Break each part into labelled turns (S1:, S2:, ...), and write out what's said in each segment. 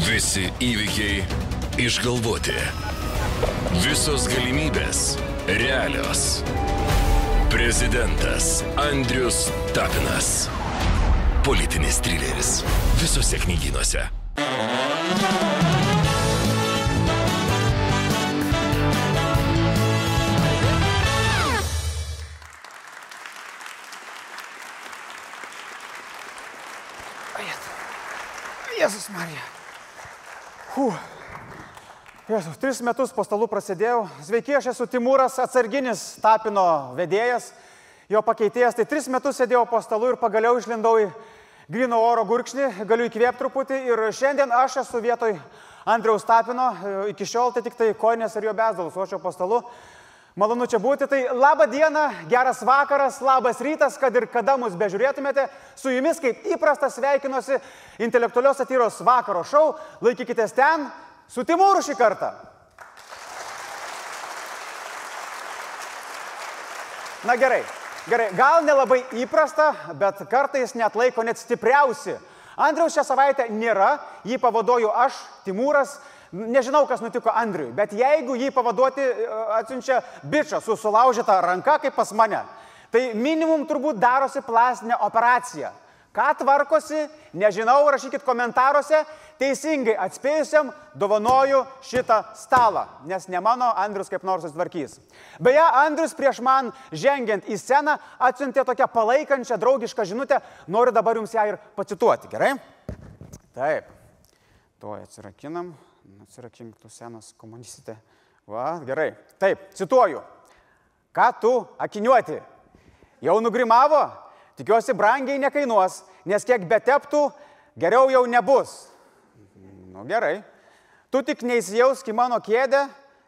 S1: Visi įvykiai išgalvoti. Visos galimybės realios. Prezidentas Andrius Tapinas. Politinis trileris. Visose knygynuose.
S2: Jėzus Marija. Huh. Jėzus, tris metus po stalu prasidėjau. Sveiki, aš esu Timūras, atsarginis tapino vedėjas, jo pakeitėjas. Tai tris metus sėdėjau po stalu ir pagaliau išlindau į grino oro gurkšnį, galiu įkvėpti truputį. Ir šiandien aš esu vietoj Andriaus tapino. Iki šiol tai tik tai koinės ir jo bezdalus, o aš jau po stalu. Malonu čia būti. Tai laba diena, geras vakaras, labas rytas, kad ir kada mus bežiūrėtumėte. Su jumis kaip įprasta sveikinuosi intelektualios satyros vakaro šou. Laikykitės ten su Timūru šį kartą. Na gerai, gerai. Gal nelabai įprasta, bet kartais net laiko net stipriausi. Andriaus šią savaitę nėra, jį pavaduoju aš, Timūras. Nežinau, kas nutiko Andriui, bet jeigu jį pavaduoti e, atsiunčia bičią su sulaužyta ranka kaip pas mane, tai minimum turbūt darosi plastinė operacija. Ką tvarkosi, nežinau, rašykit komentaruose, teisingai atspėjusiam dovanoju šitą stalą, nes ne mano Andrius kaip nors susitvarkys. Beje, Andrius prieš man žengiant į sceną atsiuntė tokią palaikančią draugišką žinutę, noriu dabar jums ją ir pacituoti, gerai? Taip, tuo atsirakinam. Atsirakink, tu senas komunistė. Va, gerai. Taip, cituoju. Ką tu akiniuoti? Jau nugrimavo? Tikiuosi, brangiai nekainuos, nes kiek beteptų, geriau jau nebus. Nu gerai. Tu tik neįsijausk į mano kėdę,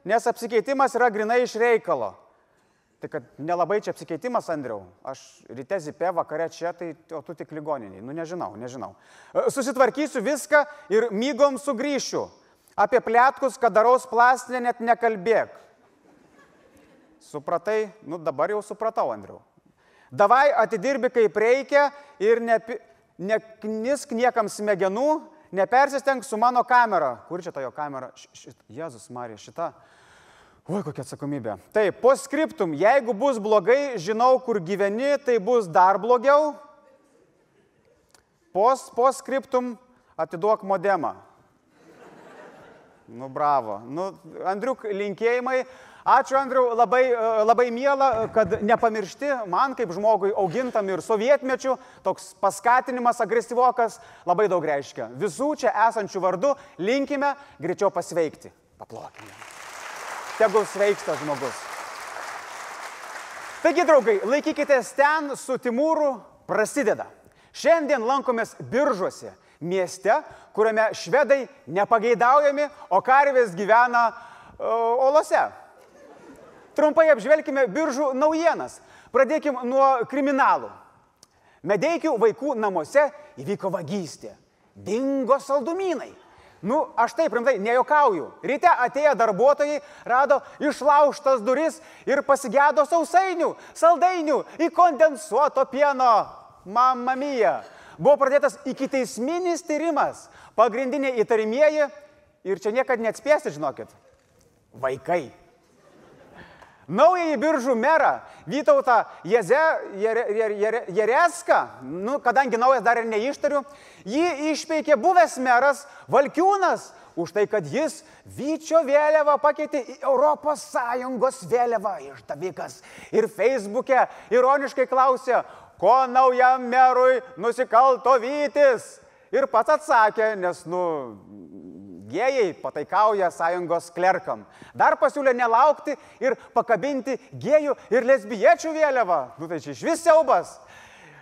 S2: nes apsikeitimas yra grinai iš reikalo. Tai kad nelabai čia apsikeitimas, Andriau. Aš ryte zipė, vakare čia, tai o tu tik ligoniniai. Nu nežinau, nežinau. Susitvarkysiu viską ir mygom sugrįšiu. Apie plėtkus, kad daraus plastinę, net nekalbėk. Supratai, nu dabar jau supratau, Andriu. Davai atidirbi kaip reikia ir neknisk niekam smegenų, nepersisteng su mano kamera. Kur čia ta jo kamera? Š, šit, Jėzus Marija, šita. Oi, kokia atsakomybė. Taip, po skriptum, jeigu bus blogai, žinau, kur gyveni, tai bus dar blogiau. Pos, po skriptum, atiduok modemą. Nu, bravo. Nu, Andriuk, linkėjimai. Ačiū, Andriu, labai, labai miela, kad nepamiršti man kaip žmogui augintam ir sovietmečių, toks paskatinimas agresyvokas labai daug reiškia. Visų čia esančių vardų linkime greičiau pasveikti. Paplokime. Tegul sveiksta žmogus. Taigi, draugai, laikykitės ten su Timūru, prasideda. Šiandien lankomės biržuose mieste, kuriame švedai nepageidaujami, o karvės gyvena uh, olose. Trumpai apžvelkime biržų naujienas. Pradėkime nuo kriminalų. Medeikių vaikų namuose įvyko vagystė. Dingo saldumynai. Nu, aš taip rimtai nejokauju. Ryte atėję darbuotojai rado išlaužtas duris ir pasigėdo sausainių, saldainių, įkondensuoto pieno. Mamma mija. Buvo pradėtas iki teisminis tyrimas. Pagrindiniai įtarimieji ir čia niekada neatspėsit, žinokit. Vaikai. Naująjį biržų merą Vytautą Jeze, Jere, Jere, Jereską, nu, kadangi naujas dar ir neištariu, jį išpeikė buvęs meras Valkiūnas už tai, kad jis Vyčio vėliavą pakeitė į ES vėliavą išdavikas. Ir Facebook'e ironiškai klausė, ko naujam merui nusikalto Vytis. Ir pats atsakė, nes, nu, gėjai pataikauja sąjungos klerkam. Dar pasiūlė nelaukti ir pakabinti gėjų ir lesbiečių vėliavą. Nu tai čia iš vis siaubas.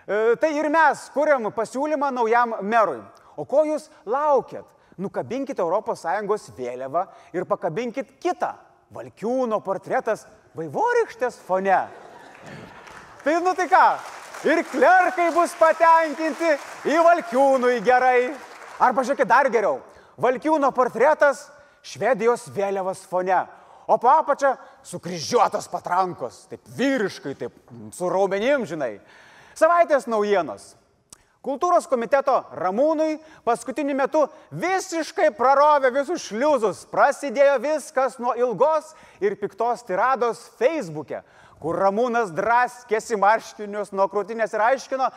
S2: E, tai ir mes kuriam pasiūlymą naujam merui. O ko jūs laukiat? Nukabinkite ES vėliavą ir pakabinkit kitą. Valkiūno portretas vaivorykštės fone. Tai nu tai ką? Ir klerkai bus patenkinti, į Valkiūnui gerai. Arba žiūrėkit dar geriau. Valkiūno portretas Švedijos vėliavos fone, o po apačia sukryžiuotos patrankos, taip vyriškai, taip su raumenim, žinai. Savaitės naujienos. Kultūros komiteto Ramūnui paskutiniu metu visiškai prarovė visus šliuzus. Prasidėjo viskas nuo ilgos ir piktos tirados Facebook'e, kur Ramūnas draskėsi marškinius nuo krūtinės ir aiškino,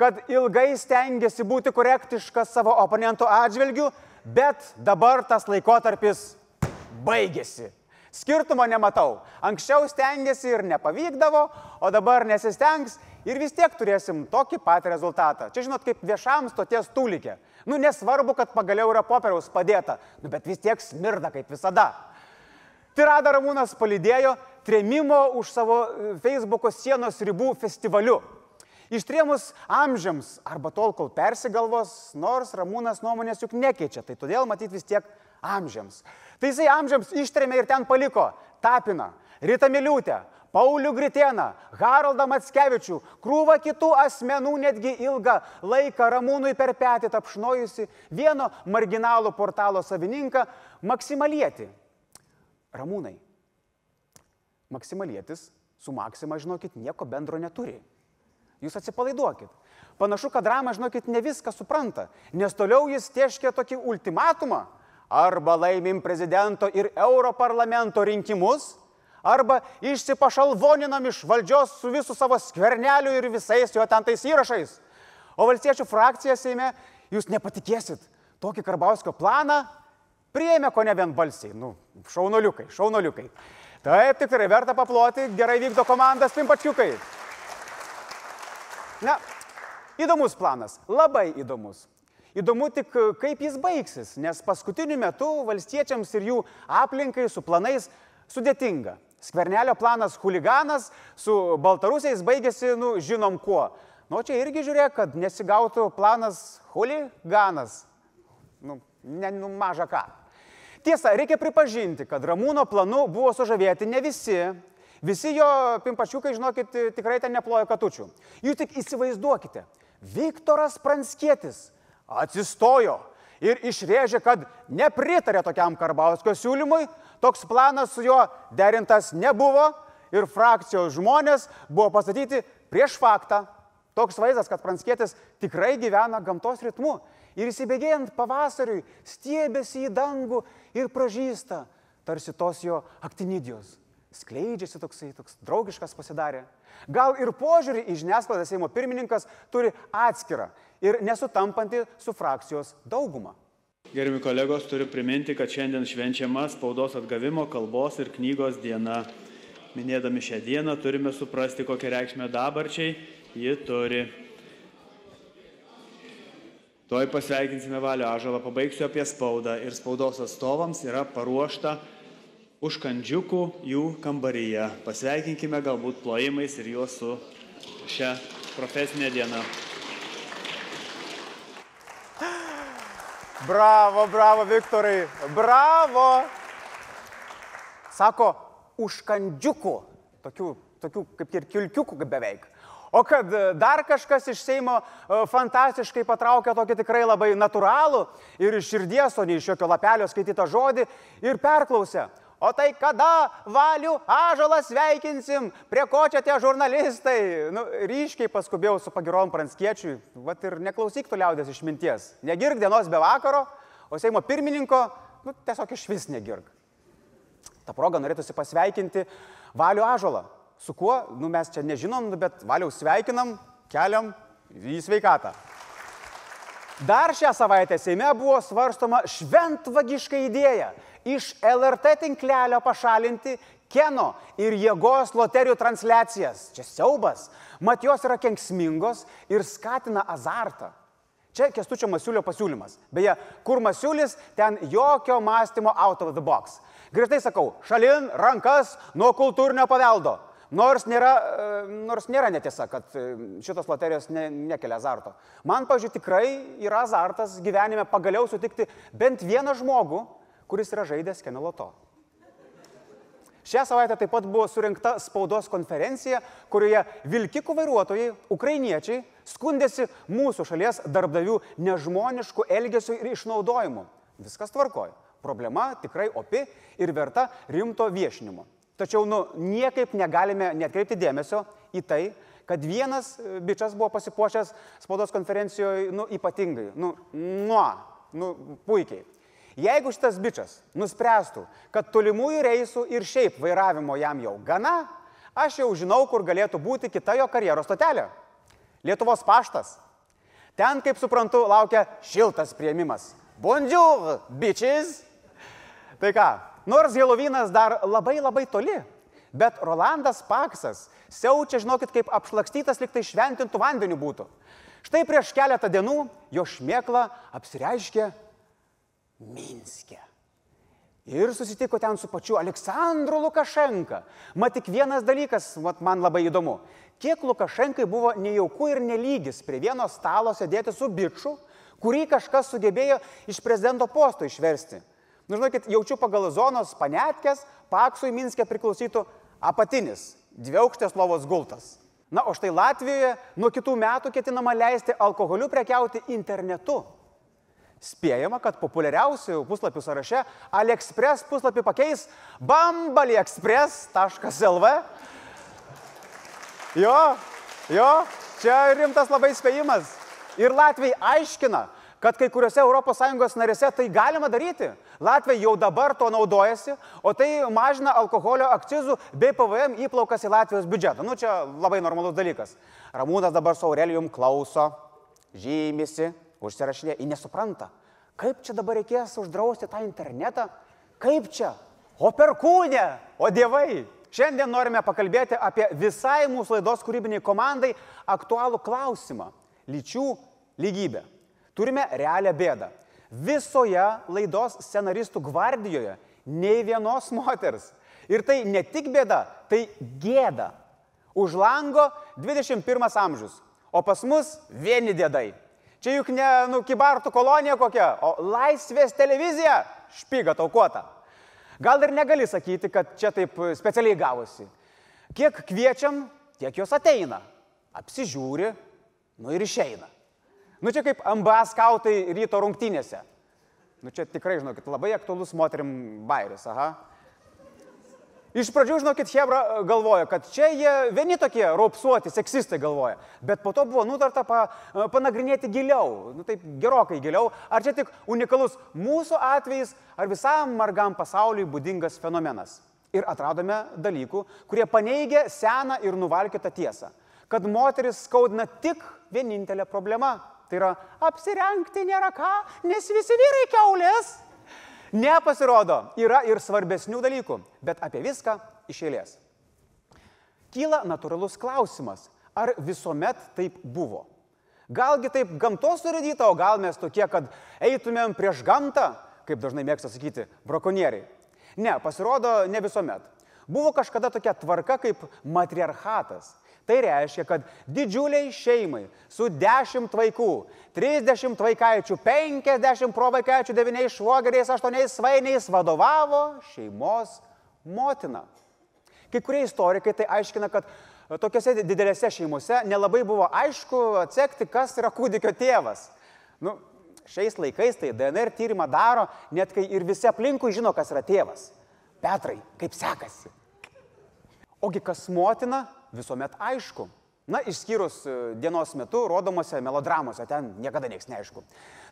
S2: kad ilgai stengiasi būti korektiškas savo oponento atžvilgiu, bet dabar tas laikotarpis baigėsi. Skirtumo nematau. Anksčiau stengiasi ir nepavykdavo, o dabar nesistengs ir vis tiek turėsim tokį pat rezultatą. Čia žinot, kaip viešam stoties tūlikė. Nu, nesvarbu, kad pagaliau yra popieriaus padėta, nu, bet vis tiek smirda kaip visada. Tirada Ramūnas palydėjo trėmimo už savo e, Facebook'o sienos ribų festivaliu. Ištrėmus amžiams arba tol, kol persigalvos, nors Ramūnas nuomonės juk nekeičia, tai todėl matyti vis tiek amžiams. Tai jisai amžiams ištrėmė ir ten paliko Tapiną, Rita Miliūtę, Paulių Gritėną, Haraldą Matskevičių, krūvą kitų asmenų netgi ilgą laiką Ramūnui per petį tapšnojusi vieno marginalų portalo savininką Maksimalietį. Ramūnai. Maksimalietis su Maksima, žinokit, nieko bendro neturi. Jūs atsipalaiduokit. Panašu, kad Rama, žinokit, ne viską supranta, nes toliau jis tieškia tokį ultimatumą. Arba laimim prezidento ir Europarlamento rinkimus, arba išsipašalvoninam iš valdžios su visų savo skverneliu ir visais jo ten tais įrašais. O valstiečių frakcija Seime, jūs nepatikėsit, tokį Karbauskio planą priėmė ko ne vienbalsiai. Nu, šaunoliukai, šaunoliukai. Taip, tikrai verta paploti, gerai vykdo komandas pimpačiukai. Na, įdomus planas, labai įdomus. Įdomu tik, kaip jis baigsis, nes paskutiniu metu valstiečiams ir jų aplinkai su planais sudėtinga. Skvernelio planas huliganas su baltarusiais baigėsi, nu, žinom kuo. Nu, čia irgi žiūrėk, kad nesigautų planas huliganas. Nu, ne, nu, maža ką. Tiesa, reikia pripažinti, kad Ramūno planu buvo sužavėti ne visi. Visi jo pimpačiukai, žinokit, tikrai ten neplojo katučių. Jūs tik įsivaizduokite, Viktoras Pranskietis atsistojo ir išrėžė, kad nepritarė tokiam Karbauskio siūlymui, toks planas su juo derintas nebuvo ir frakcijos žmonės buvo pastatyti prieš faktą. Toks vaizdas, kad Pranskėtis tikrai gyvena gamtos ritmu ir įsibėgėjant pavasariui stiebėsi į dangų ir pražįsta, tarsi tos jo aktinidijos. Skleidžiasi toksai, toks draugiškas pasidarė. Gal ir požiūrį į žiniasklaidą Seimo pirmininkas turi atskirą ir nesutampantį su frakcijos daugumą.
S3: Gerimi kolegos, turiu priminti, kad šiandien švenčiama spaudos atgavimo kalbos ir knygos diena. Minėdami šią dieną turime suprasti, kokią reikšmę dabarčiai ji turi. Toj pasveikinsime Valio Ažalą, pabaigsiu apie spaudą ir spaudos atstovams yra paruošta užkandžiukų jų kambaryje. Pasveikinkime galbūt plojimais ir juos su šią profesinę dieną.
S2: Bravo, bravo, Viktorai, bravo. Sako, užkandžiukų, tokių, tokių kaip ir kilkiukų beveik. O kad dar kažkas iš Seimo e, fantastiškai patraukė tokį tikrai labai natūralų ir iš širdies, o ne iš jokio lapelio skaitytą žodį ir perklausė. O tai kada valių ažalą sveikinsim, prie ko čia tie žurnalistai? Nu, ryškiai paskubėjau su pagirom pranskiečiui, vat ir neklausyk tu liaudės išminties. Negirk dienos be vakaro, o Seimo pirmininko, nu, tiesiog iš vis negirk. Ta proga norėtųsi pasveikinti valių ažalą. Su kuo, nu mes čia nežinom, bet valiau sveikinam, keliam į sveikatą. Dar šią savaitę Seime buvo svarstoma šventvagiška idėja iš LRT tinklelio pašalinti Keno ir jėgos loterijų transliacijas. Čia siaubas. Mat jos yra kenksmingos ir skatina azartą. Čia Kestučio Masiulio pasiūlymas. Beje, kur Masiulis, ten jokio mąstymo out of the box. Griežtai sakau, šalin rankas nuo kultūrinio paveldo. Nors nėra, e, nors nėra netiesa, kad e, šitos loterijos ne, nekelia azarto. Man, pažiūrėjau, tikrai yra azartas gyvenime pagaliau sutikti bent vieną žmogų, kuris yra žaidęs Keneloto. Šią savaitę taip pat buvo surinkta spaudos konferencija, kurioje vilkikų vairuotojai, ukrainiečiai, skundėsi mūsų šalies darbdavių nežmoniškų elgesių ir išnaudojimu. Viskas tvarkoja. Problema tikrai opi ir verta rimto viešinimo. Tačiau nu, niekaip negalime netkreipti dėmesio į tai, kad vienas e, bičias buvo pasipuošęs spaudos konferencijoje, nu, ypatingai, nu, nuo, nu, puikiai. Jeigu šitas bičias nuspręstų, kad tolimųjų reisų ir šiaip vairavimo jam jau gana, aš jau žinau, kur galėtų būti kita jo karjeros stotelė. Lietuvos paštas. Ten, kaip suprantu, laukia šiltas prieimimas. Bonjour, bitches! Tai ką, nors Helovynas dar labai labai toli, bet Rolandas Paksas siaučia, žinokit, kaip apšlakstytas liktai šventintų vandenių būtų. Štai prieš keletą dienų jo šmėkla apsireiškė Minske. Ir susitiko ten su pačiu Aleksandru Lukašenka. Mat tik vienas dalykas, mat, man labai įdomu. Kiek Lukašenkai buvo nejauku ir nelygis prie vieno stalo sėdėti su bičiu, kurį kažkas sugebėjo iš prezidento posto išversti. Nu, žinokit, jaučiu pagal zonos panetkės, paksui Minskė priklausytų apatinis, dviaukštės lovos gultas. Na, o štai Latvijoje nuo kitų metų ketinama leisti alkoholiu prekiauti internetu. Spėjama, kad populiariausių puslapių sąraše AliExpress puslapį pakeis bambaliexpress.lv. Jo, jo, čia rimtas labai spėjimas. Ir Latvijai aiškina, kad kai kuriuose ES narėse tai galima daryti. Latvija jau dabar to naudojasi, o tai mažina alkoholio akcizų bei PVM įplaukas į Latvijos biudžetą. Nu, čia labai normalus dalykas. Ramūnas dabar su Aurelijum klauso, žymisi, užsirašinė, į nesupranta. Kaip čia dabar reikės uždrausti tą internetą? Kaip čia? O per kūnę, o dievai. Šiandien norime pakalbėti apie visai mūsų laidos kūrybiniai komandai aktualų klausimą - lyčių lygybę turime realią bėdą. Visoje laidos scenaristų gvardijoje nei vienos moters. Ir tai ne tik bėda, tai gėda. Už lango 21 amžius, o pas mus vieni dėdai. Čia juk ne nu, kibartų kolonija kokia, o laisvės televizija špyga taukota. Gal ir negali sakyti, kad čia taip specialiai gavosi. Kiek kviečiam, tiek jos ateina, apsižiūri, nu ir išeina. Nu čia kaip MBA skautai ryto rungtynėse. Nu čia tikrai, žinokit, labai aktualus moterim bairis, aha. Iš pradžių, žinokit, Hebra e, galvoja, kad čia jie vieni tokie raupsuoti, seksistai galvoja, bet po to buvo nutarta pa, e, panagrinėti giliau, nu taip gerokai giliau, ar čia tik unikalus mūsų atvejis, ar visam margam pasauliui būdingas fenomenas. Ir atradome dalykų, kurie paneigia seną ir nuvalkytą tiesą, kad moteris skaudina tik vienintelė problema Tai yra apsirengti nėra ką, nes visi vyrai keulės. Nepasirodo, yra ir svarbesnių dalykų, bet apie viską iš eilės. Kyla natūralus klausimas, ar visuomet taip buvo? Galgi taip gamtos surėdyta, o gal mes tokie, kad eitumėm prieš gamtą, kaip dažnai mėgsta sakyti, brakonieriai. Ne, pasirodo, ne visuomet. Buvo kažkada tokia tvarka kaip matriarchatas. Tai reiškia, kad didžiuliai šeimai su 10 vaikų, 30 vaikaičių, 50 provaikaičių, 9 švogeriais, 8 svainiais vadovavo šeimos motina. Kai kurie istorikai tai aiškina, kad tokiuose didelėse šeimose nelabai buvo aišku atsekti, kas yra kūdikio tėvas. Nu, šiais laikais tai DNR tyrimą daro, net kai ir visi aplinkui žino, kas yra tėvas. Petrai, kaip sekasi? Ogi kas motina, visuomet aišku. Na, išskyrus e, dienos metu rodomose melodramose, ten niekada nieks neaišku.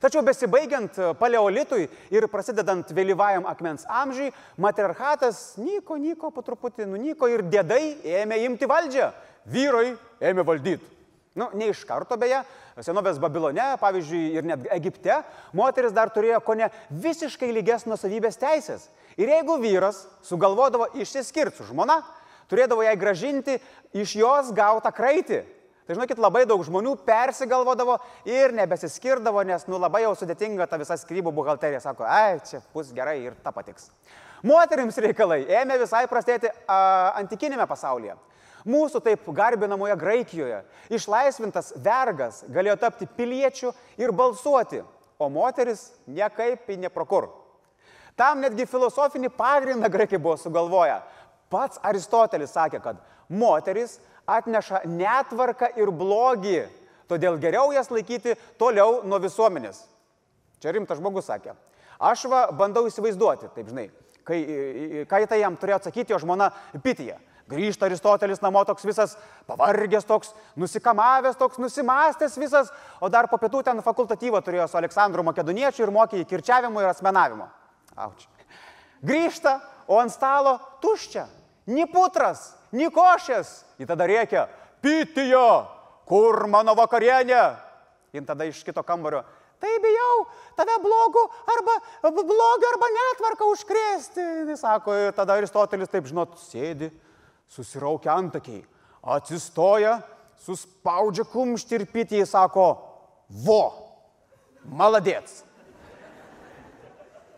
S2: Tačiau besibaigiant e, paleolitui ir prasidedant vėlyvajam akmens amžiui, matriarchatas nyko, nyko, po truputį nunyko ir dėdai ėmė imti valdžią. Vyrai ėmė valdyti. Nu, ne iš karto beje, senovės Babilone, pavyzdžiui, ir net Egipte, moteris dar turėjo ko ne visiškai lygias nusavybės teisės. Ir jeigu vyras sugalvodavo išsiskirti su žmona, turėdavo jai gražinti iš jos gautą kraitį. Tai žinokit, labai daug žmonių persigalvodavo ir nebesiskirdavo, nes nu labai jau sudėtinga ta visa skrybų buhalterija. Sako, ai, čia bus gerai ir ta patiks. Moterims reikalai ėmė visai prastėti a, antikinėme pasaulyje. Mūsų taip garbinamoje Graikijoje išlaisvintas vergas galėjo tapti piliečiu ir balsuoti, o moteris niekaip į neprokur. Tam netgi filosofinį pagrindą graikai buvo sugalvoję. Pats Aristotelis sakė, kad moteris atneša netvarką ir blogį, todėl geriau jas laikyti toliau nuo visuomenės. Čia rimtas žmogus sakė. Aš va bandau įsivaizduoti, taip žinai, kai, kai tai jam turėjo atsakyti jo žmona Pitija. Grįžta Aristotelis namo toks visas pavargęs, toks nusikamavęs, toks nusimastęs visas, o dar po pietų ten fakultatyvą turėjo su Aleksandru Makedoniečiu ir mokė į kirčiavimo ir asmenavimo. Auč. Grįžta, o ant stalo tuščia. Ni putras, ni košės. Į tada reikia, pitijo, kur mano vakarienė? Ir tada iš kito kambario, tai bijau tave blogų arba blogio arba netvarką užkrėsti. Jis sako, ir tada Aristotelis taip, žinot, sėdi, susiraukia antakiai, atsistoja, suspaudžia kumštį ir pitį, jis sako, vo, maladėts.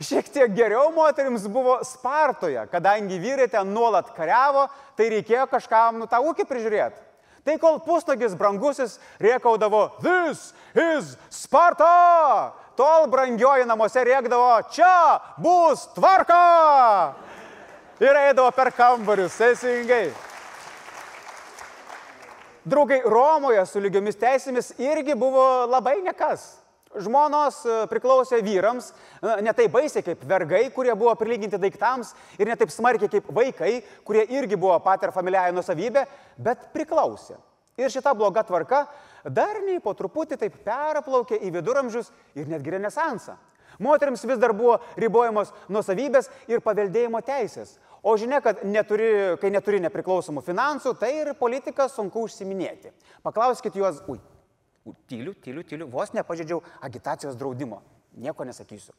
S2: Šiek tiek geriau moteriams buvo Spartoje, kadangi vyrai ten nuolat kariavo, tai reikėjo kažkam nu tą ūkį prižiūrėti. Tai kol pusnagis brangusis riekaudavo, This is Sparta, tol brangioji namuose rėkdavo, čia bus tvarka. Ir eidavo per kambarius, teisingai. Draugai, Romoje su lygiomis teisėmis irgi buvo labai nekas. Žmonos e, priklausė vyrams, e, ne taip baisiai kaip vergai, kurie buvo prilyginti daiktams, ir ne taip smarkiai kaip vaikai, kurie irgi buvo pater familiaja nusavybė, bet priklausė. Ir šita bloga tvarka darniai po truputį taip perplaukė į viduramžius ir netgi renesansą. Moteriams vis dar buvo ribojamos nusavybės ir paveldėjimo teisės. O žinia, kad neturi, kai neturi nepriklausomų finansų, tai ir politiką sunku užsiminėti. Paklauskit juos, ui, Tyliu, tyliu, tyliu, vos nepažeidžiau agitacijos draudimo. Nieko nesakysiu.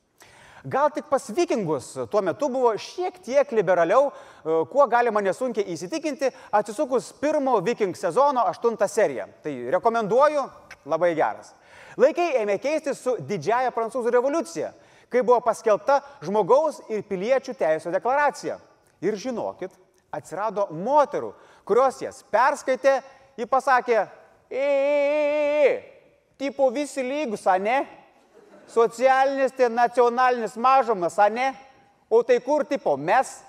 S2: Gal tik pas vikingus tuo metu buvo šiek tiek liberaliau, e, kuo galima nesunkiai įsitikinti, atsisukus pirmo viking sezono aštuntą seriją. Tai rekomenduoju, labai geras. Laikai ėmė keistis su didžiaja prancūzų revoliucija, kai buvo paskelbta žmogaus ir piliečių teisų deklaracija. Ir žinokit, atsirado moterų, kurios jas perskaitė, ji pasakė, E, tipo visi lygus, ne? Socialinis, tai nacionalinis mažumas, ne? O tai kur tipo mes?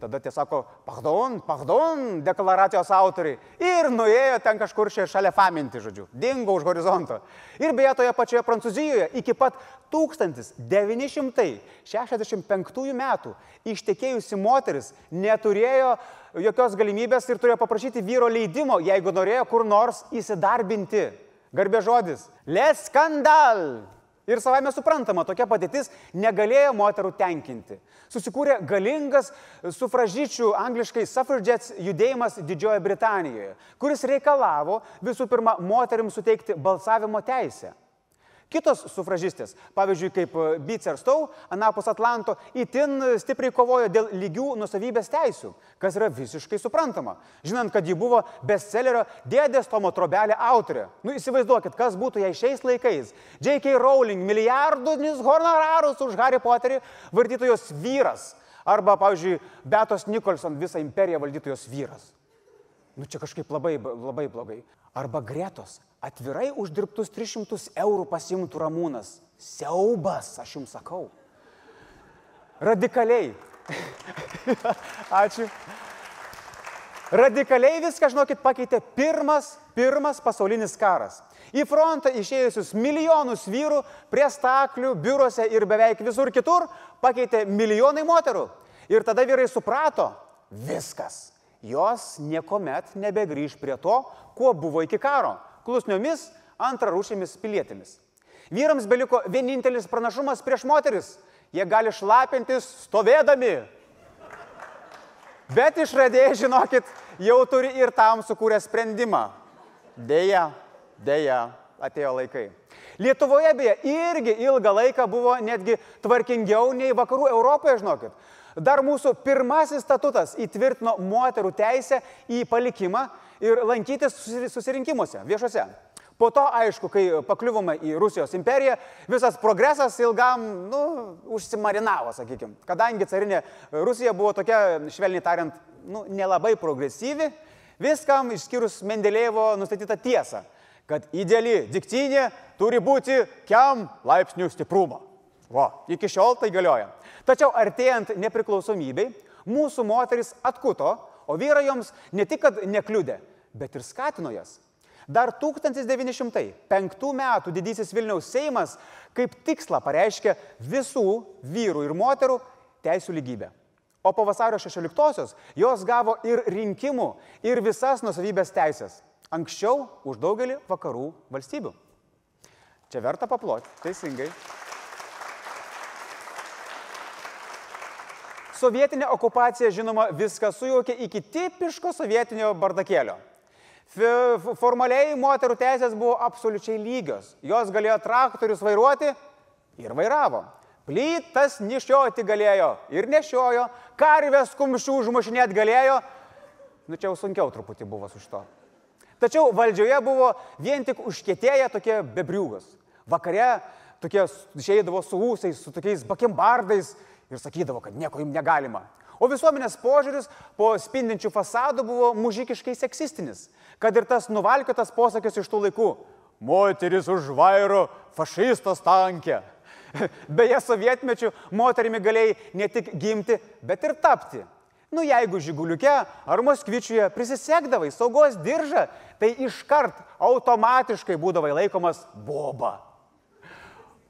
S2: Tada tie sako, pardon, pardon, deklaracijos autoriai. Ir nuėjo ten kažkur čia šalia faminti, žodžiu. Dingo už horizonto. Ir beje, toje pačioje Prancūzijoje iki pat 1965 metų ištekėjusi moteris neturėjo jokios galimybės ir turėjo paprašyti vyro leidimo, jeigu norėjo kur nors įsidarbinti. Garbė žodis. Les skandal. Ir savame suprantama, tokia padėtis negalėjo moterų tenkinti. Susikūrė galingas sufražyčių angliškai suffragettes judėjimas Didžiojoje Britanijoje, kuris reikalavo visų pirma moteriams suteikti balsavimo teisę. Kitos sufražistės, pavyzdžiui, kaip Beecher Stowe, Anapus Atlanto, itin stipriai kovojo dėl lygių nusavybės teisių, kas yra visiškai suprantama, žinant, kad ji buvo bestsellerio Dėdės Tomo Trobelė autorė. Nu įsivaizduokit, kas būtų jei šiais laikais J.K. Rowling milijardinis honorarus už Harry Potterį vardytų jos vyras. Arba, pavyzdžiui, Betos Nikolson visą imperiją valdytų jos vyras. Nu čia kažkaip labai, labai blogai. Arba Gretos atvirai uždirbtus 300 eurų pasimtų ramūnas. Siaubas, aš jums sakau. Radikaliai. Ačiū. Radikaliai viską, žinokit, pakeitė pirmas, pirmas pasaulinis karas. Į frontą išėjusius milijonus vyrų prie staklių, biurose ir beveik visur kitur pakeitė milijonai moterų. Ir tada vyrai suprato, viskas. Jos niekuomet nebegrįž prie to, kuo buvo iki karo klusniomis antrarūšėmis pilietėmis. Vyrams beliko vienintelis pranašumas prieš moteris. Jie gali šlapintis stovėdami. Bet išradėjai, žinokit, jau turi ir tam sukūrę sprendimą. Deja, deja, atėjo laikai. Lietuvoje beje irgi ilgą laiką buvo netgi tvarkingiau nei vakarų Europoje, žinokit. Dar mūsų pirmasis statutas įtvirtino moterų teisę į palikimą ir lankytis susirinkimuose viešuose. Po to, aišku, kai pakliuvome į Rusijos imperiją, visas progresas ilgam, nu, užsimarinavo, sakykime. Kadangi carinė Rusija buvo tokia, švelniai tariant, nu, nelabai progresyvi, viskam išskyrus Mendelėjevo nustatytą tiesą, kad ideali diktinė turi būti kiam laipsnių stiprumo. O, iki šiol tai galioja. Tačiau artėjant nepriklausomybei, mūsų moteris atkuto, o vyrai joms ne tik, kad nekliudė, bet ir skatino jas. Dar 1905 metų didysis Vilniaus Seimas kaip tikslą pareiškė visų vyrų ir moterų teisų lygybę. O po vasario 16-osios jos gavo ir rinkimų, ir visas nusavybės teisės. Anksčiau už daugelį vakarų valstybių. Čia verta paploti, teisingai. Sovietinė okupacija, žinoma, viską sujaukė iki tipiško sovietinio bardakėlio. Formaliai moterų teisės buvo absoliučiai lygios. Jos galėjo traktorius vairuoti ir vairavo. Plytas nešioti galėjo ir nešiojo, karvės kumščių užmušinėt galėjo. Nu čia jau sunkiau truputį buvo su šito. Tačiau valdžioje buvo vien tik užkėtėję tokie bebriūgas. Vakare tokie išeidavo su ūsais, su tokiais bakembardais ir sakydavo, kad nieko jums negalima. O visuomenės požiūris po spindinčių fasadų buvo mužikiškai seksistinis, kad ir tas nuvalkiotas posakis iš tų laikų - moteris už vairo, fašistas tankė. Beje, sovietmečių moterimi galėjai ne tik gimti, bet ir tapti. Nu, jeigu žiguliuke ar moskvičiuje prisisekdavai saugos diržą, tai iškart automatiškai būdavai laikomas boba.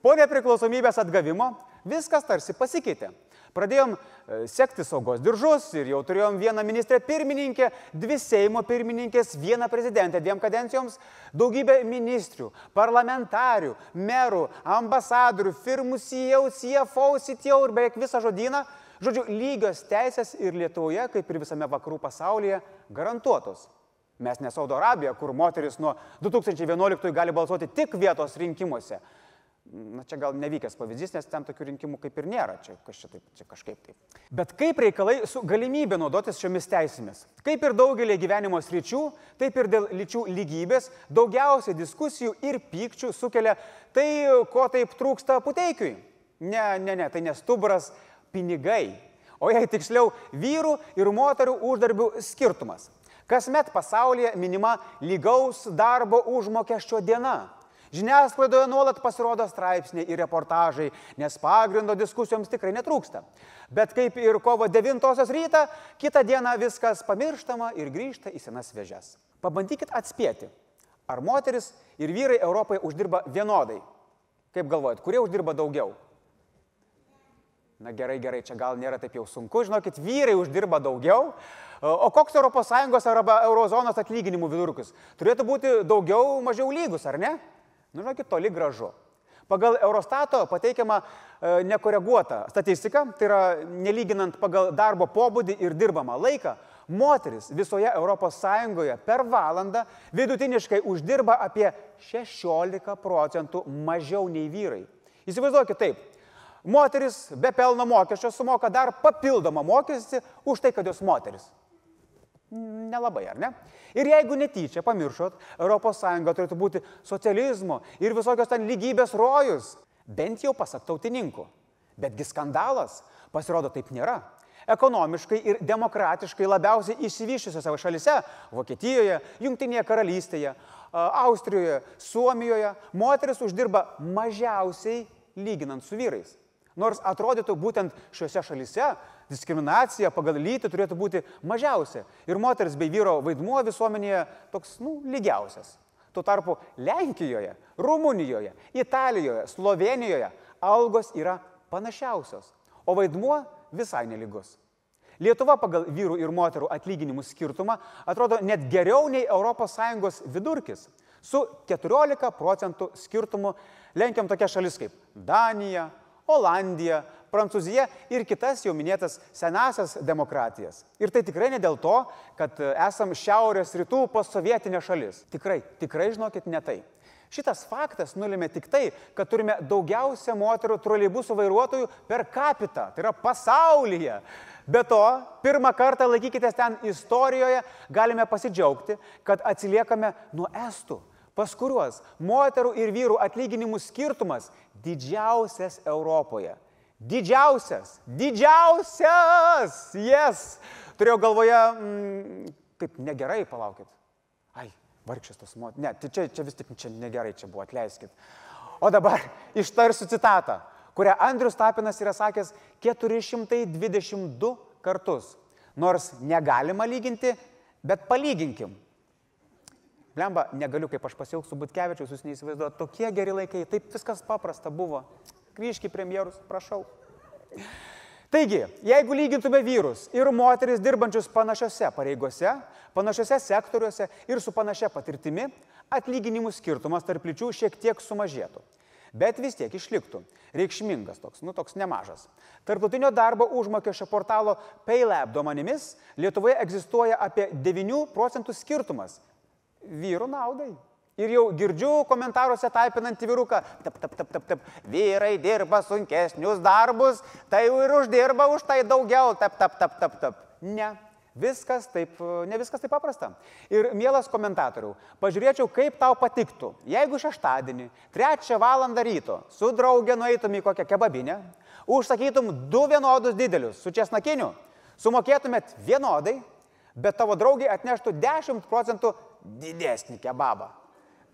S2: Po nepriklausomybės atgavimo viskas tarsi pasikeitė. Pradėjom e, sekti saugos diržus ir jau turėjom vieną ministrę pirmininkę, dvi Seimo pirmininkės, vieną prezidentę dviem kadencijoms, daugybę ministrių, parlamentarių, merų, ambasadorių, firmų CEO, CFO, CTO ir beveik visą žodyną. Žodžiu, lygios teisės ir Lietuvoje, kaip ir visame vakarų pasaulyje, garantuotos. Mes ne Saudo Arabija, kur moteris nuo 2011 gali balsuoti tik vietos rinkimuose na čia gal nevykęs pavyzdys, nes ten tokių rinkimų kaip ir nėra, čia, čia, taip, čia kažkaip taip. Bet kaip reikalai su galimybė naudotis šiomis teisėmis? Kaip ir daugelį gyvenimo sričių, taip ir dėl lyčių lygybės daugiausiai diskusijų ir pykčių sukelia tai, ko taip trūksta puteikiui. Ne, ne, ne, tai nestuburas pinigai, o jei tiksliau vyrų ir moterų uždarbių skirtumas. Kasmet pasaulyje minima lygaus darbo užmokesčio diena. Žiniasklaidoje nuolat pasirodo straipsniai ir reportažai, nes pagrindo diskusijoms tikrai netrūksta. Bet kaip ir kovo 9 rytą, kitą dieną viskas pamirštama ir grįžta į senas vežes. Pabandykit atspėti, ar moteris ir vyrai Europoje uždirba vienodai. Kaip galvojat, kurie uždirba daugiau? Na gerai, gerai, čia gal nėra taip jau sunku, žinokit, vyrai uždirba daugiau. O koks ES arba eurozonos atlyginimų vidurkis? Turėtų būti daugiau, mažiau lygus, ar ne? Nu, žinokit, toli gražu. Pagal Eurostato pateikiamą e, nekoreguotą statistiką, tai yra nelyginant pagal darbo pobūdį ir dirbamą laiką, moteris visoje ES per valandą vidutiniškai uždirba apie 16 procentų mažiau nei vyrai. Įsivaizduokit taip, moteris be pelno mokesčio sumoka dar papildomą mokestį už tai, kad jos moteris. Nelabai, ar ne? Ir jeigu netyčia pamiršot, ES turėtų būti socializmo ir visokios ten lygybės rojus, bent jau pasak tautininkų. Betgi skandalas, pasirodo, taip nėra. Ekonomiškai ir demokratiškai labiausiai išsivyščiusiose šalise - Vokietijoje, Junktinėje karalystėje, Austrijoje, Suomijoje - moteris uždirba mažiausiai lyginant su vyrais. Nors atrodytų būtent šiuose šalise diskriminacija pagal lytį turėtų būti mažiausia ir moters bei vyro vaidmuo visuomenėje toks, nu, lygiausias. Tuo tarpu Lenkijoje, Rumunijoje, Italijoje, Slovenijoje algos yra panašiausios, o vaidmuo visai neligus. Lietuva pagal vyrų ir moterų atlyginimų skirtumą atrodo net geriau nei ES vidurkis. Su 14 procentų skirtumu lenkiam tokia šalis kaip Danija, Olandija, Prancūzija ir kitas jau minėtas senasias demokratijas. Ir tai tikrai ne dėl to, kad esam šiaurės rytų posovietinė šalis. Tikrai, tikrai žinokit, ne tai. Šitas faktas nulėmė tik tai, kad turime daugiausia moterų troleibusų vairuotojų per capita, tai yra pasaulyje. Be to, pirmą kartą laikykitės ten istorijoje, galime pasidžiaugti, kad atsiliekame nuo estų pas kuriuos moterų ir vyrų atlyginimų skirtumas didžiausias Europoje. Didžiausias, didžiausias, jes. Turėjau galvoje, mm, kaip negerai, palaukit. Ai, vargšas tas moteris. Ne, tai čia, čia vis tik čia negerai, čia buvo, atleiskit. O dabar ištarsiu citatą, kurią Andrius Tapinas yra sakęs 422 kartus. Nors negalima lyginti, bet palyginkim. Lemba, negaliu, kaip aš pasiilgsiu Butkevičius, jūs neįsivaizduojate, tokie geri laikai, taip viskas paprasta buvo. Grįžki premjerus, prašau. Taigi, jeigu lygintume vyrus ir moteris dirbančius panašiose pareigose, panašiose sektoriuose ir su panašia patirtimi, atlyginimų skirtumas tarp lyčių šiek tiek sumažėtų. Bet vis tiek išliktų. Reikšmingas toks, nu toks nemažas. Tarptautinio darbo užmokesčio portalo PayLab duomenimis Lietuvoje egzistuoja apie 9 procentų skirtumas vyrų naudai. Ir jau girdžiu komentaruose taipinantį vyruką, tap, tap, tap, tap, tap, vyrai dirba sunkesnius darbus, tai ir uždirba už tai daugiau, tap, tap, tap, tap, tap. Ne, viskas taip, ne viskas taip paprasta. Ir mielas komentatoriau, pažiūrėčiau, kaip tau patiktų, jeigu šeštadienį, trečią valandą ryto, su draugė nueitum į kokią kebabinę, užsakytum du vienodus didelius su česnakiniu, sumokėtumėt vienodai, bet tavo draugiai atneštų 10 procentų didesnį kebabą.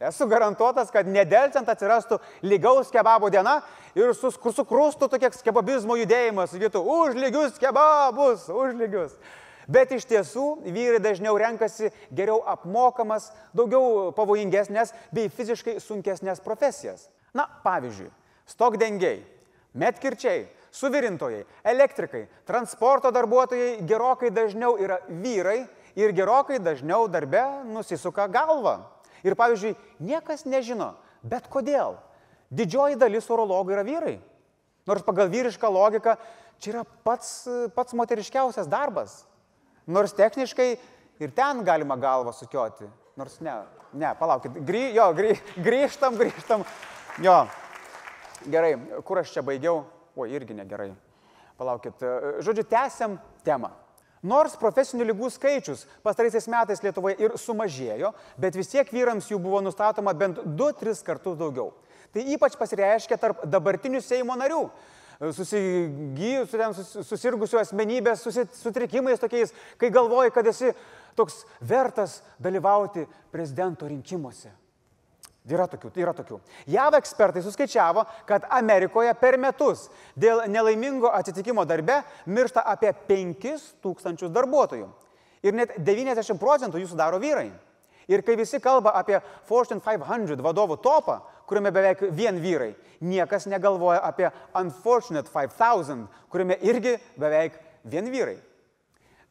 S2: Esu garantuotas, kad nedelsiant atsirastų lygaus kebabo diena ir sukrūstų tokieks kebabizmo judėjimas, sakytų, už lygius kebabus, už lygius. Bet iš tiesų vyrai dažniau renkasi geriau apmokamas, daugiau pavojingesnės bei fiziškai sunkesnės profesijas. Na, pavyzdžiui, stokdengiai, metkirčiai, suvirintojai, elektrikai, transporto darbuotojai gerokai dažniau yra vyrai ir gerokai dažniau darbe nusisuka galva. Ir pavyzdžiui, niekas nežino, bet kodėl. Didžioji dalis urologų yra vyrai. Nors pagal vyrišką logiką čia yra pats, pats moteriškiausias darbas. Nors techniškai ir ten galima galvą sukioti. Nors ne, ne, palaukit, grį, jo, grį, grįžtam, grįžtam. Jo, gerai, kur aš čia baigiau? O, irgi negerai. Palaukit, žodžiu, tęsiam temą. Nors profesinių lygų skaičius pastaraisiais metais Lietuvoje ir sumažėjo, bet vis tiek vyrams jų buvo nustatoma bent 2-3 kartus daugiau. Tai ypač pasireiškia tarp dabartinių Seimo narių. Susigyjusių, susirgusių asmenybės sutrikimais tokiais, kai galvoji, kad esi toks vertas dalyvauti prezidento rinkimuose. Yra tokių, yra tokių. JAV ekspertai suskaičiavo, kad Amerikoje per metus dėl nelaimingo atsitikimo darbe miršta apie 5000 darbuotojų. Ir net 90 procentų jų sudaro vyrai. Ir kai visi kalba apie Fortune 500 vadovų topą, kuriame beveik vien vyrai, niekas negalvoja apie Unfortunate 5000, kuriame irgi beveik vien vyrai.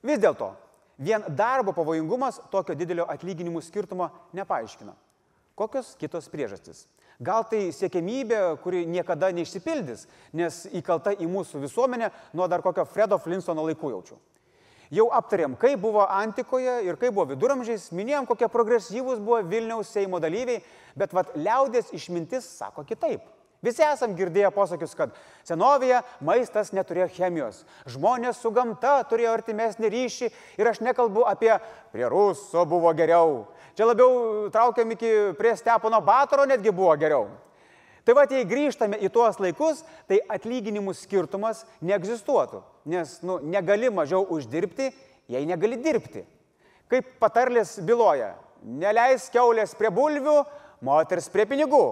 S2: Vis dėlto, vien darbo pavojingumas tokio didelio atlyginimų skirtumo nepaaiškina. Kokios kitos priežastys? Gal tai siekiamybė, kuri niekada neišsipildys, nes įkalta į mūsų visuomenę nuo dar kokio Fredo Flintstono laikų jaučiu. Jau aptarėm, kaip buvo antikoje ir kaip buvo viduramžiais, minėjom, kokie progresyvūs buvo Vilniaus Seimo dalyviai, bet vad liaudės išmintis sako kitaip. Visi esam girdėję posakius, kad senovėje maistas neturėjo chemijos, žmonės su gamta turėjo artimesnį ryšį ir aš nekalbu apie prie ruso buvo geriau, Čia labiau traukiam iki prie Stepono Batoro netgi buvo geriau. Tai va, jei grįžtame į tuos laikus, tai atlyginimų skirtumas neegzistuotų, nes nu, negali mažiau uždirbti, jei negali dirbti. Kaip patarlės byloja, neleis keulės prie bulvių, moters prie pinigų.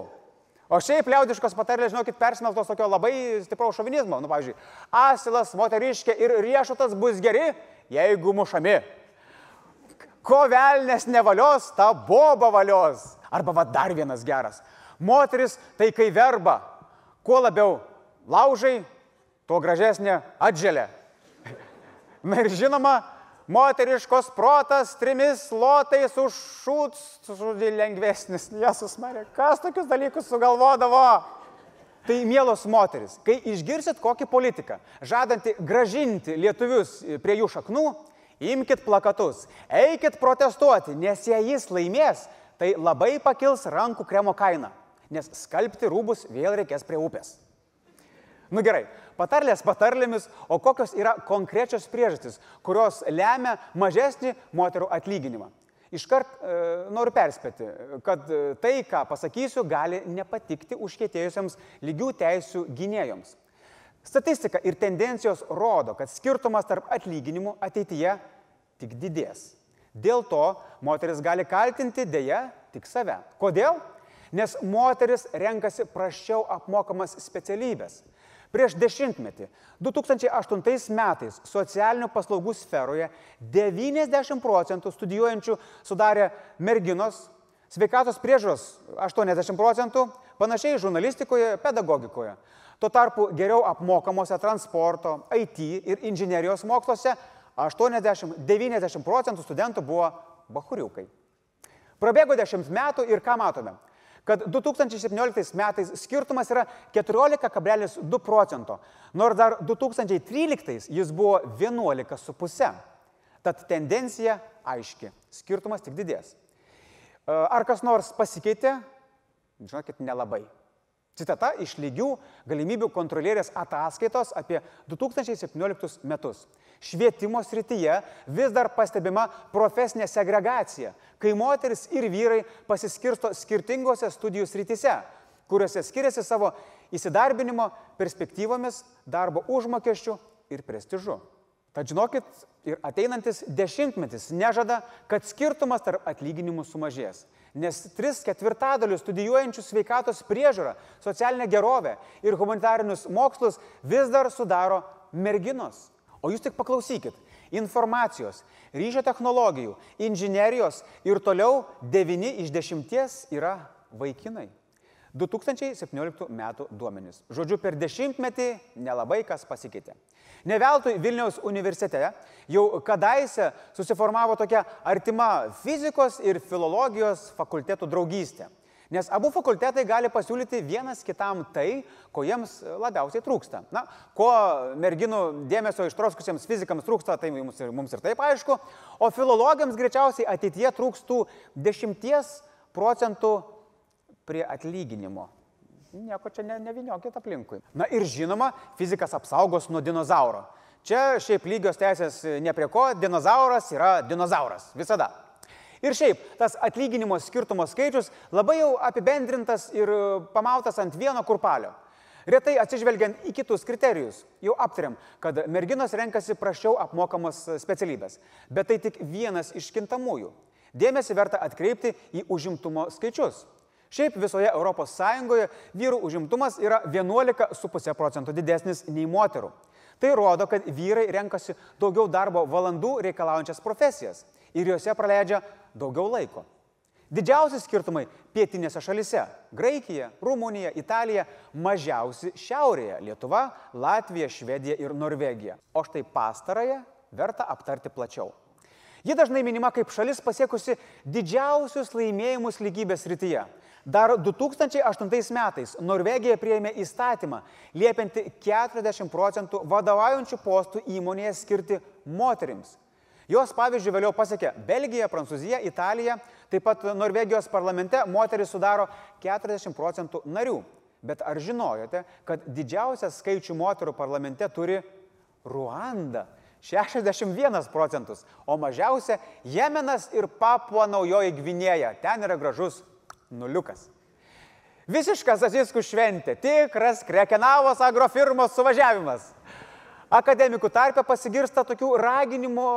S2: O šiaip liaudiškos patarlės, žinokit, persmeltos tokio labai stipraus šovinizmo. Nu, pavyzdžiui, asilas, moteriškė ir riešutas bus geri, jeigu mušami ko velnės nevalios, ta boba valios. Arba va dar vienas geras. Moteris tai kai verba, kuo labiau laužai, tuo gražesnė atželė. Na ir žinoma, moteriškos protas trimis lotais užšūts, žodžiu, lengvesnis. Jėzus Marė, kas tokius dalykus sugalvodavo? Tai mielos moteris, kai išgirsit kokį politiką, žadantį gražinti lietuvius prie jų šaknų, imkite plakatus, eikit protestuoti, nes jei jis laimės, tai labai pakils rankų kremo kaina, nes skalbti rūbus vėl reikės prie upės. Nu gerai, patarlės patarlėmis, o kokios yra konkrečios priežastys, kurios lemia mažesnį moterų atlyginimą. Iškart e, noriu perspėti, kad e, tai, ką pasakysiu, gali nepatikti užkėtėjusiems lygių teisų gynėjoms. Statistika ir tendencijos rodo, kad skirtumas tarp atlyginimų ateityje tik didės. Dėl to moteris gali kaltinti dėja tik save. Kodėl? Nes moteris renkasi prašiau apmokamas specialybės. Prieš dešimtmetį, 2008 metais socialinių paslaugų sferoje 90 procentų studijuojančių sudarė merginos, sveikatos priežos 80 procentų, panašiai žurnalistikoje, pedagogikoje. Tuo tarpu geriau apmokamuose transporto, IT ir inžinerijos moksluose 80-90 procentų studentų buvo bahuriukai. Prabėgo 10 metų ir ką matome? Kad 2017 metais skirtumas yra 14,2 procento, nors dar 2013 jis buvo 11,5. Tad tendencija aiški, skirtumas tik didės. Ar kas nors pasikeitė? Žinokit, nelabai. Citata iš lygių galimybių kontrolierės ataskaitos apie 2017 metus. Švietimo srityje vis dar pastebima profesinė segregacija, kai moteris ir vyrai pasiskirsto skirtingose studijų srityse, kuriuose skiriasi savo įsidarbinimo perspektyvomis, darbo užmokesčių ir prestižu. Tad žinokit, ir ateinantis dešimtmetis nežada, kad skirtumas tarp atlyginimų sumažės nes tris ketvirtadalius studijuojančių sveikatos priežiūrą, socialinę gerovę ir humanitarinius mokslus vis dar sudaro merginos. O jūs tik paklausykit, informacijos, ryšio technologijų, inžinerijos ir toliau 9 iš 10 yra vaikinai. 2017 metų duomenys. Žodžiu, per dešimtmetį nelabai kas pasikeitė. Neveltui Vilniaus universitete jau kadaise susiformavo tokia artima fizikos ir filologijos fakultetų draugystė. Nes abu fakultetai gali pasiūlyti vienas kitam tai, ko jiems labiausiai trūksta. Na, ko merginų dėmesio ištroskusiems fizikams trūksta, tai mums ir, mums ir taip aišku, o filologams greičiausiai ateityje trūkstų 10 procentų prie atlyginimo. Nieko čia ne, neviniokit aplinkui. Na ir žinoma, fizikas apsaugos nuo dinozauro. Čia šiaip lygios teisės ne prie ko, dinozauras yra dinozauras. Visada. Ir šiaip, tas atlyginimo skirtumo skaičius labai jau apibendrintas ir pamautas ant vieno kurpalio. Retai atsižvelgiant į kitus kriterijus, jau aptariam, kad merginos renkasi prašiau apmokamos specialybės, bet tai tik vienas iš kintamųjų. Dėmesį verta atkreipti į užimtumo skaičius. Šiaip visoje ES vyrų užimtumas yra 11,5 procentų didesnis nei moterų. Tai rodo, kad vyrai renkasi daugiau darbo valandų reikalaujančias profesijas ir juose praleidžia daugiau laiko. Didžiausi skirtumai pietinėse šalise - Graikija, Rumunija, Italija, mažiausi šiaurėje - Lietuva, Latvija, Švedija ir Norvegija. O štai pastarąją verta aptarti plačiau. Ji dažnai minima kaip šalis pasiekusi didžiausius laimėjimus lygybės rytyje. Dar 2008 metais Norvegija prieėmė įstatymą, liepianti 40 procentų vadovaujančių postų įmonėje skirti moterims. Jos pavyzdžių vėliau pasiekė Belgija, Prancūzija, Italija, taip pat Norvegijos parlamente moteris sudaro 40 procentų narių. Bet ar žinojote, kad didžiausią skaičių moterų parlamente turi Ruanda 61 procentus, o mažiausia Jemenas ir Papua Naujoji Gvinėja. Ten yra gražus nuliukas. Visiškas Aziskų šventė, tikras Krekenavos agrofirmos suvažiavimas. Akademikų tarpe pasigirsta tokių raginimų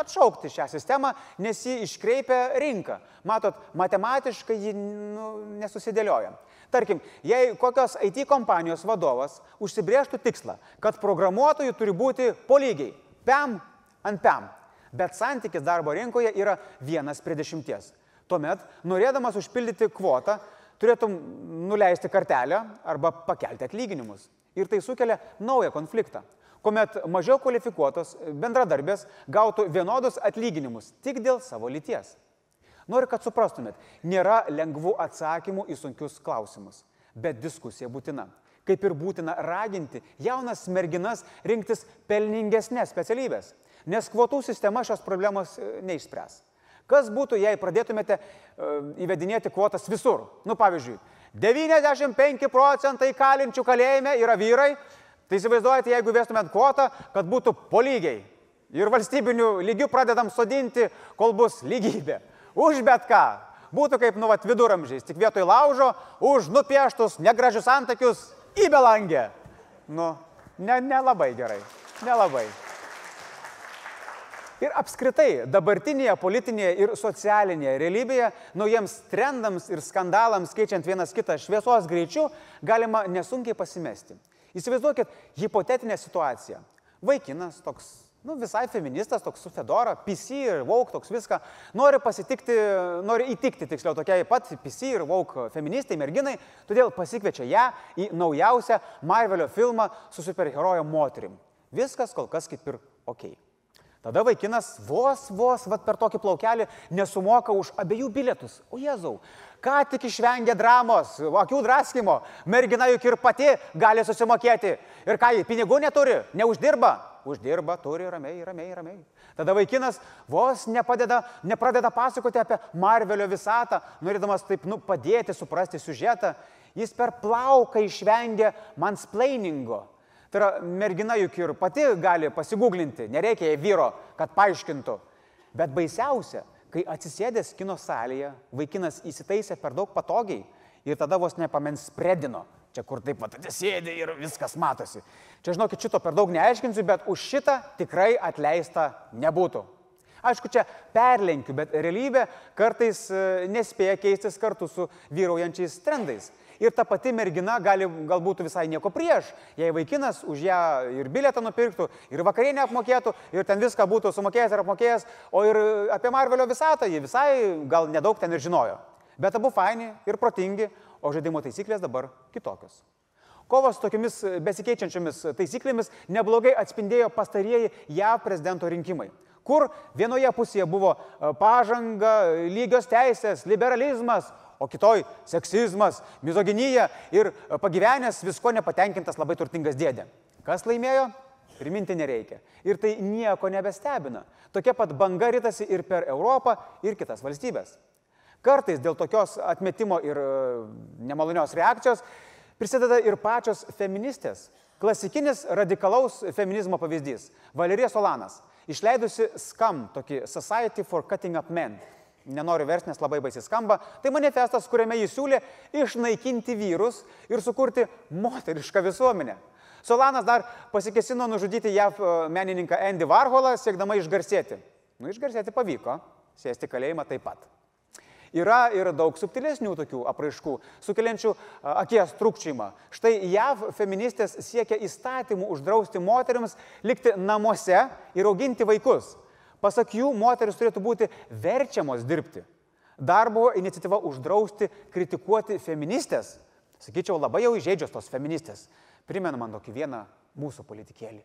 S2: atšaukti šią sistemą, nes ji iškreipia rinką. Matot, matematiškai ji nu, nesusidėlioja. Tarkim, jei kokios IT kompanijos vadovas užsibrieštų tikslą, kad programuotojų turi būti po lygiai - PEM ant PEM, bet santykis darbo rinkoje yra vienas prie dešimties. Tuomet, norėdamas užpildyti kvotą, turėtum nuleisti kartelę arba pakelti atlyginimus. Ir tai sukelia naują konfliktą, kuomet mažiau kvalifikuotos bendradarbės gautų vienodus atlyginimus tik dėl savo lyties. Noriu, kad suprastumėt, nėra lengvų atsakymų į sunkius klausimus, bet diskusija būtina. Kaip ir būtina raginti jaunas merginas rinktis pelningesnės specialybės, nes kvotų sistema šios problemos e, neišspręs. Kas būtų, jei pradėtumėte uh, įvedinėti kvotas visur? Nu, pavyzdžiui, 95 procentai kalinčių kalėjime yra vyrai, tai įsivaizduojate, jeigu vestumėt kvotą, kad būtų polygiai. Ir valstybinių lygių pradedam sodinti, kol bus lygybė už bet ką. Būtų kaip, nu, vat, viduramžiais, tik vietoj laužo, už nupieštus negražius antakius į belangę. Nu, nelabai ne, ne gerai, nelabai. Ir apskritai dabartinėje politinėje ir socialinėje realybėje naujiems trendams ir skandalams keičiant vienas kitą šviesos greičiu galima nesunkiai pasimesti. Įsivaizduokit hipotetinę situaciją. Vaikinas toks nu, visai feministas, toks su Fedora, PC ir Vogue, toks viską, nori pasitikti, nori įtikti, tiksliau, tokiai pat PC ir Vogue feministai, merginai, todėl pasikviečia ją į naujausią Marvelio filmą su superherojo moterim. Viskas kol kas kaip ir ok. Tada vaikinas vos, vos, vad per tokį plaukelį nesumoka už abiejų bilietus. O Jėzau, ką tik išvengė dramos, akių draskimo, mergina juk ir pati gali susimokėti. Ir ką, pinigų neturi, neuždirba. Uždirba, turi ramiai, ramiai, ramiai. Tada vaikinas vos nepadeda, nepradeda pasakoti apie Marvelio visatą, norėdamas taip nu, padėti suprasti siužetą. Jis per plauką išvengė mansplainingo. Tai yra, mergina juk ir pati gali pasigūglinti, nereikia jai vyro, kad paaiškintų. Bet baisiausia, kai atsisėdęs kino salėje, vaikinas įsitaisė per daug patogiai ir tada vos nepamens spredino. Čia kur taip pat atsisėdė ir viskas matosi. Čia žinokit, šito per daug neaiškinsiu, bet už šitą tikrai atleista nebūtų. Aišku, čia perlenkiu, bet realybė kartais e, nespėja keistis kartu su vyraujančiais trendais. Ir ta pati mergina gali galbūt visai nieko prieš, jei vaikinas už ją ir bilietą nupirktų, ir vakarienę apmokėtų, ir ten viską būtų sumokėjęs ir apmokėjęs, o ir apie Marvelio visatą jį visai gal nedaug ten ir žinojo. Bet abu faini ir protingi, o žaidimo taisyklės dabar kitokios. Kovos su tokiamis besikeičiančiomis taisyklėmis neblogai atspindėjo pastarieji JAV prezidento rinkimai kur vienoje pusėje buvo e, pažanga, lygios teisės, liberalizmas, o kitoj seksizmas, mizoginija ir pagyvenęs visko nepatenkintas labai turtingas dėdė. Kas laimėjo? Priminti nereikia. Ir tai nieko nebestebina. Tokia pat banga rytasi ir per Europą, ir kitas valstybės. Kartais dėl tokios atmetimo ir e, nemalonios reakcijos prisideda ir pačios feministės. Klasikinis radikalaus feminizmo pavyzdys - Valerija Solanas, išleidusi SCAM, tokį Society for Cutting Up Men nenoriu vers, nes labai baisiai skamba, tai manifestas, kuriame jis siūlė išnaikinti vyrus ir sukurti moterišką visuomenę. Solanas dar pasikesino nužudyti JAV e, menininką Andy Varholą, siekdama išgarsėti. Nu, išgarsėti pavyko, sėsti kalėjimą taip pat. Yra ir daug subtilesnių tokių apraiškų, sukeliančių e, akies trukčiimą. Štai JAV feministės siekia įstatymų uždrausti moteriams likti namuose ir auginti vaikus. Pasak jų, moteris turėtų būti verčiamos dirbti. Dar buvo iniciatyva uždrausti kritikuoti feministės. Sakyčiau, labai jau įžeidžios tos feministės. Primena man tokį vieną mūsų politikėlį.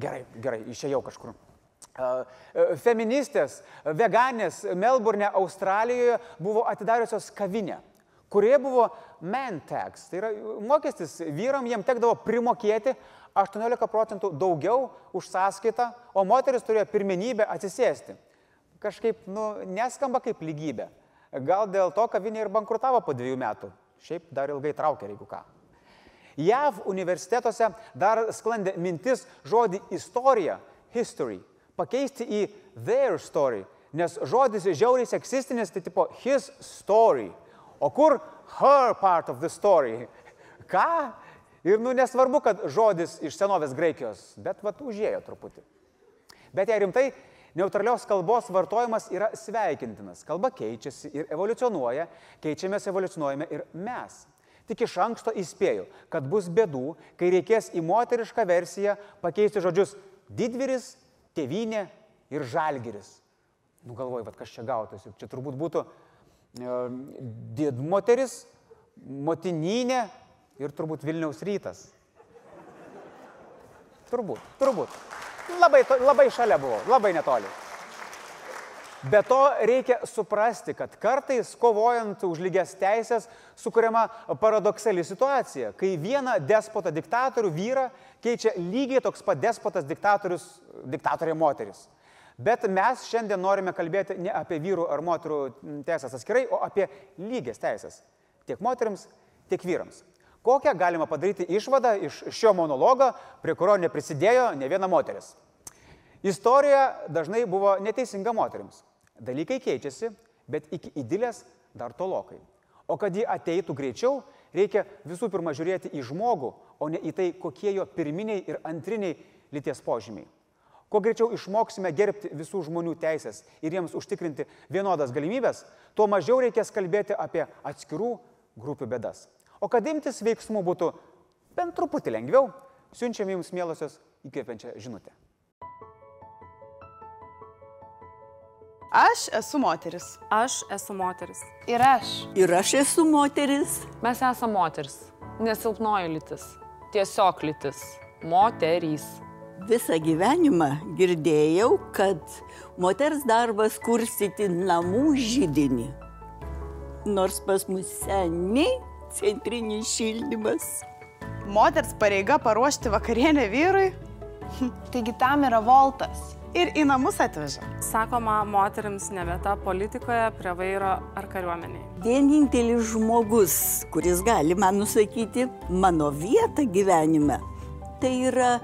S2: Gerai, gerai, išėjau kažkur. Feministės, veganės Melbourne, Australijoje buvo atidariusios kavinę kurie buvo man tax. Tai yra mokestis vyram, jiem tekdavo primokėti 18 procentų daugiau už sąskaitą, o moteris turėjo pirmenybę atsisėsti. Kažkaip, nu, neskamba kaip lygybė. Gal dėl to kavinė ir bankrutavo po dviejų metų. Šiaip dar ilgai traukia, jeigu ką. JAV universitetuose dar sklandė mintis žodį istorija, history, pakeisti į their story, nes žodis žiauriai seksistinis, tai tipo his story. O kur her part of the story? Ką? Ir nu nesvarbu, kad žodis iš senovės Graikijos, bet vat užėjo truputį. Bet jei rimtai, neutralios kalbos vartojimas yra sveikintinas. Kalba keičiasi ir evoliucionuoja, keičiamės, evoliucionuojame ir mes. Tik iš anksto įspėju, kad bus bėdų, kai reikės į moterišką versiją pakeisti žodžius didvyris, tėvynė ir žalgiris. Nu galvoju, vad kas čia gautųsi. Čia turbūt būtų didmoteris, motininė ir turbūt Vilniaus rytas. Turbūt, turbūt. Labai, labai šalia buvo, labai netoli. Be to reikia suprasti, kad kartais kovojant už lygias teisės sukuriama paradoksali situacija, kai vieną despotą diktatorių vyrą keičia lygiai toks pat despotas diktatorius, diktatorė moteris. Bet mes šiandien norime kalbėti ne apie vyrų ar moterų teisės atskirai, o apie lygias teisės. Tiek moteriams, tiek vyrams. Kokią galima padaryti išvadą iš šio monologo, prie kurio neprisidėjo ne viena moteris. Istorija dažnai buvo neteisinga moteriams. Dalykai keičiasi, bet iki idilės dar tolokai. O kad ji ateitų greičiau, reikia visų pirma žiūrėti į žmogų, o ne į tai, kokie jo pirminiai ir antriniai lyties požymiai. Kuo greičiau išmoksime gerbti visų žmonių teisės ir jiems užtikrinti vienodas galimybės, tuo mažiau reikės kalbėti apie atskirų grupių bėdas. O kad imtis veiksmų būtų bent truputį lengviau, siunčiam jums mielosios įkvepiančią žinutę.
S4: Aš esu moteris.
S5: Aš esu moteris.
S4: Ir aš.
S6: Ir aš esu moteris.
S7: Mes esame moteris, nesilpnoji lytis, tiesiog lytis, moterys.
S6: Visą gyvenimą girdėjau, kad moters darbas kursyti namų žydinį. Nors pas mus seniai centrinis šildymas.
S4: Moters pareiga paruošti vakarienę vyrui
S8: Taigi tam yra voltas.
S4: ir į namus atveža.
S5: Sakoma, moteriams ne vieta politikoje, prie vairo ar kariuomeniai.
S6: Vienintelis žmogus, kuris gali man nusakyti mano vietą gyvenime, tai yra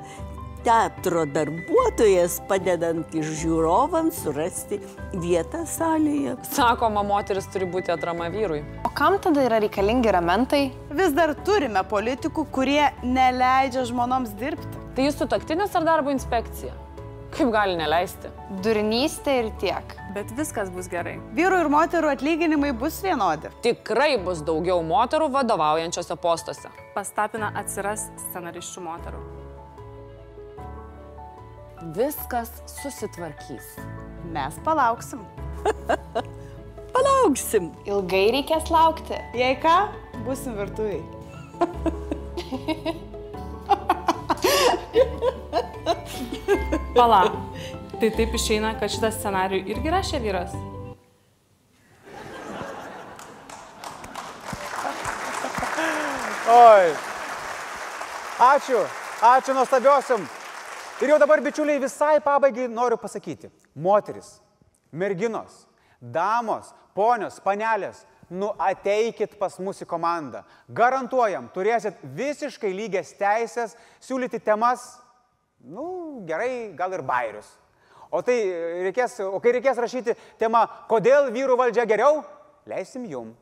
S6: teatro darbuotojas padedantis žiūrovams surasti vietą salėje.
S7: Sakoma, moteris turi būti atrama vyrui.
S8: O kam tada yra reikalingi ramentai?
S4: Vis dar turime politikų, kurie neleidžia žmonoms dirbti.
S7: Tai jūs sutaktinis ar darbo inspekcija? Kaip gali neleisti?
S8: Durnystė ir tiek.
S5: Bet viskas bus gerai.
S4: Vyrų ir moterų atlyginimai bus vienodi.
S7: Tikrai bus daugiau moterų vadovaujančiose postuose.
S5: Pastapina atsiras scenariščių moterų.
S7: Viskas susitvarkys.
S4: Mes palauksim.
S6: Palauksim.
S8: Ilgai reikės laukti.
S4: Jei ką, busim virtuviai.
S5: Pala. Tai taip išeina, kad šitą scenarių irgi rašė vyras.
S2: Oi. Ačiū, ačiū nuostabiosiam. Ir jau dabar, bičiuliai, visai pabaigai noriu pasakyti. Moteris, merginos, damos, ponios, panelės, nu ateikit pas mūsų komandą. Garantuojam, turėsit visiškai lygias teisės siūlyti temas, nu gerai, gal ir bairius. O, tai reikės, o kai reikės rašyti temą, kodėl vyrų valdžia geriau, leisim jum.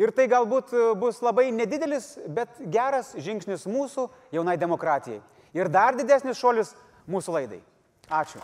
S2: Ir tai galbūt e, bus labai nedidelis, bet geras žingsnis mūsų jaunai demokratijai. Ir dar didesnis šuolis mūsų laidai. Ačiū.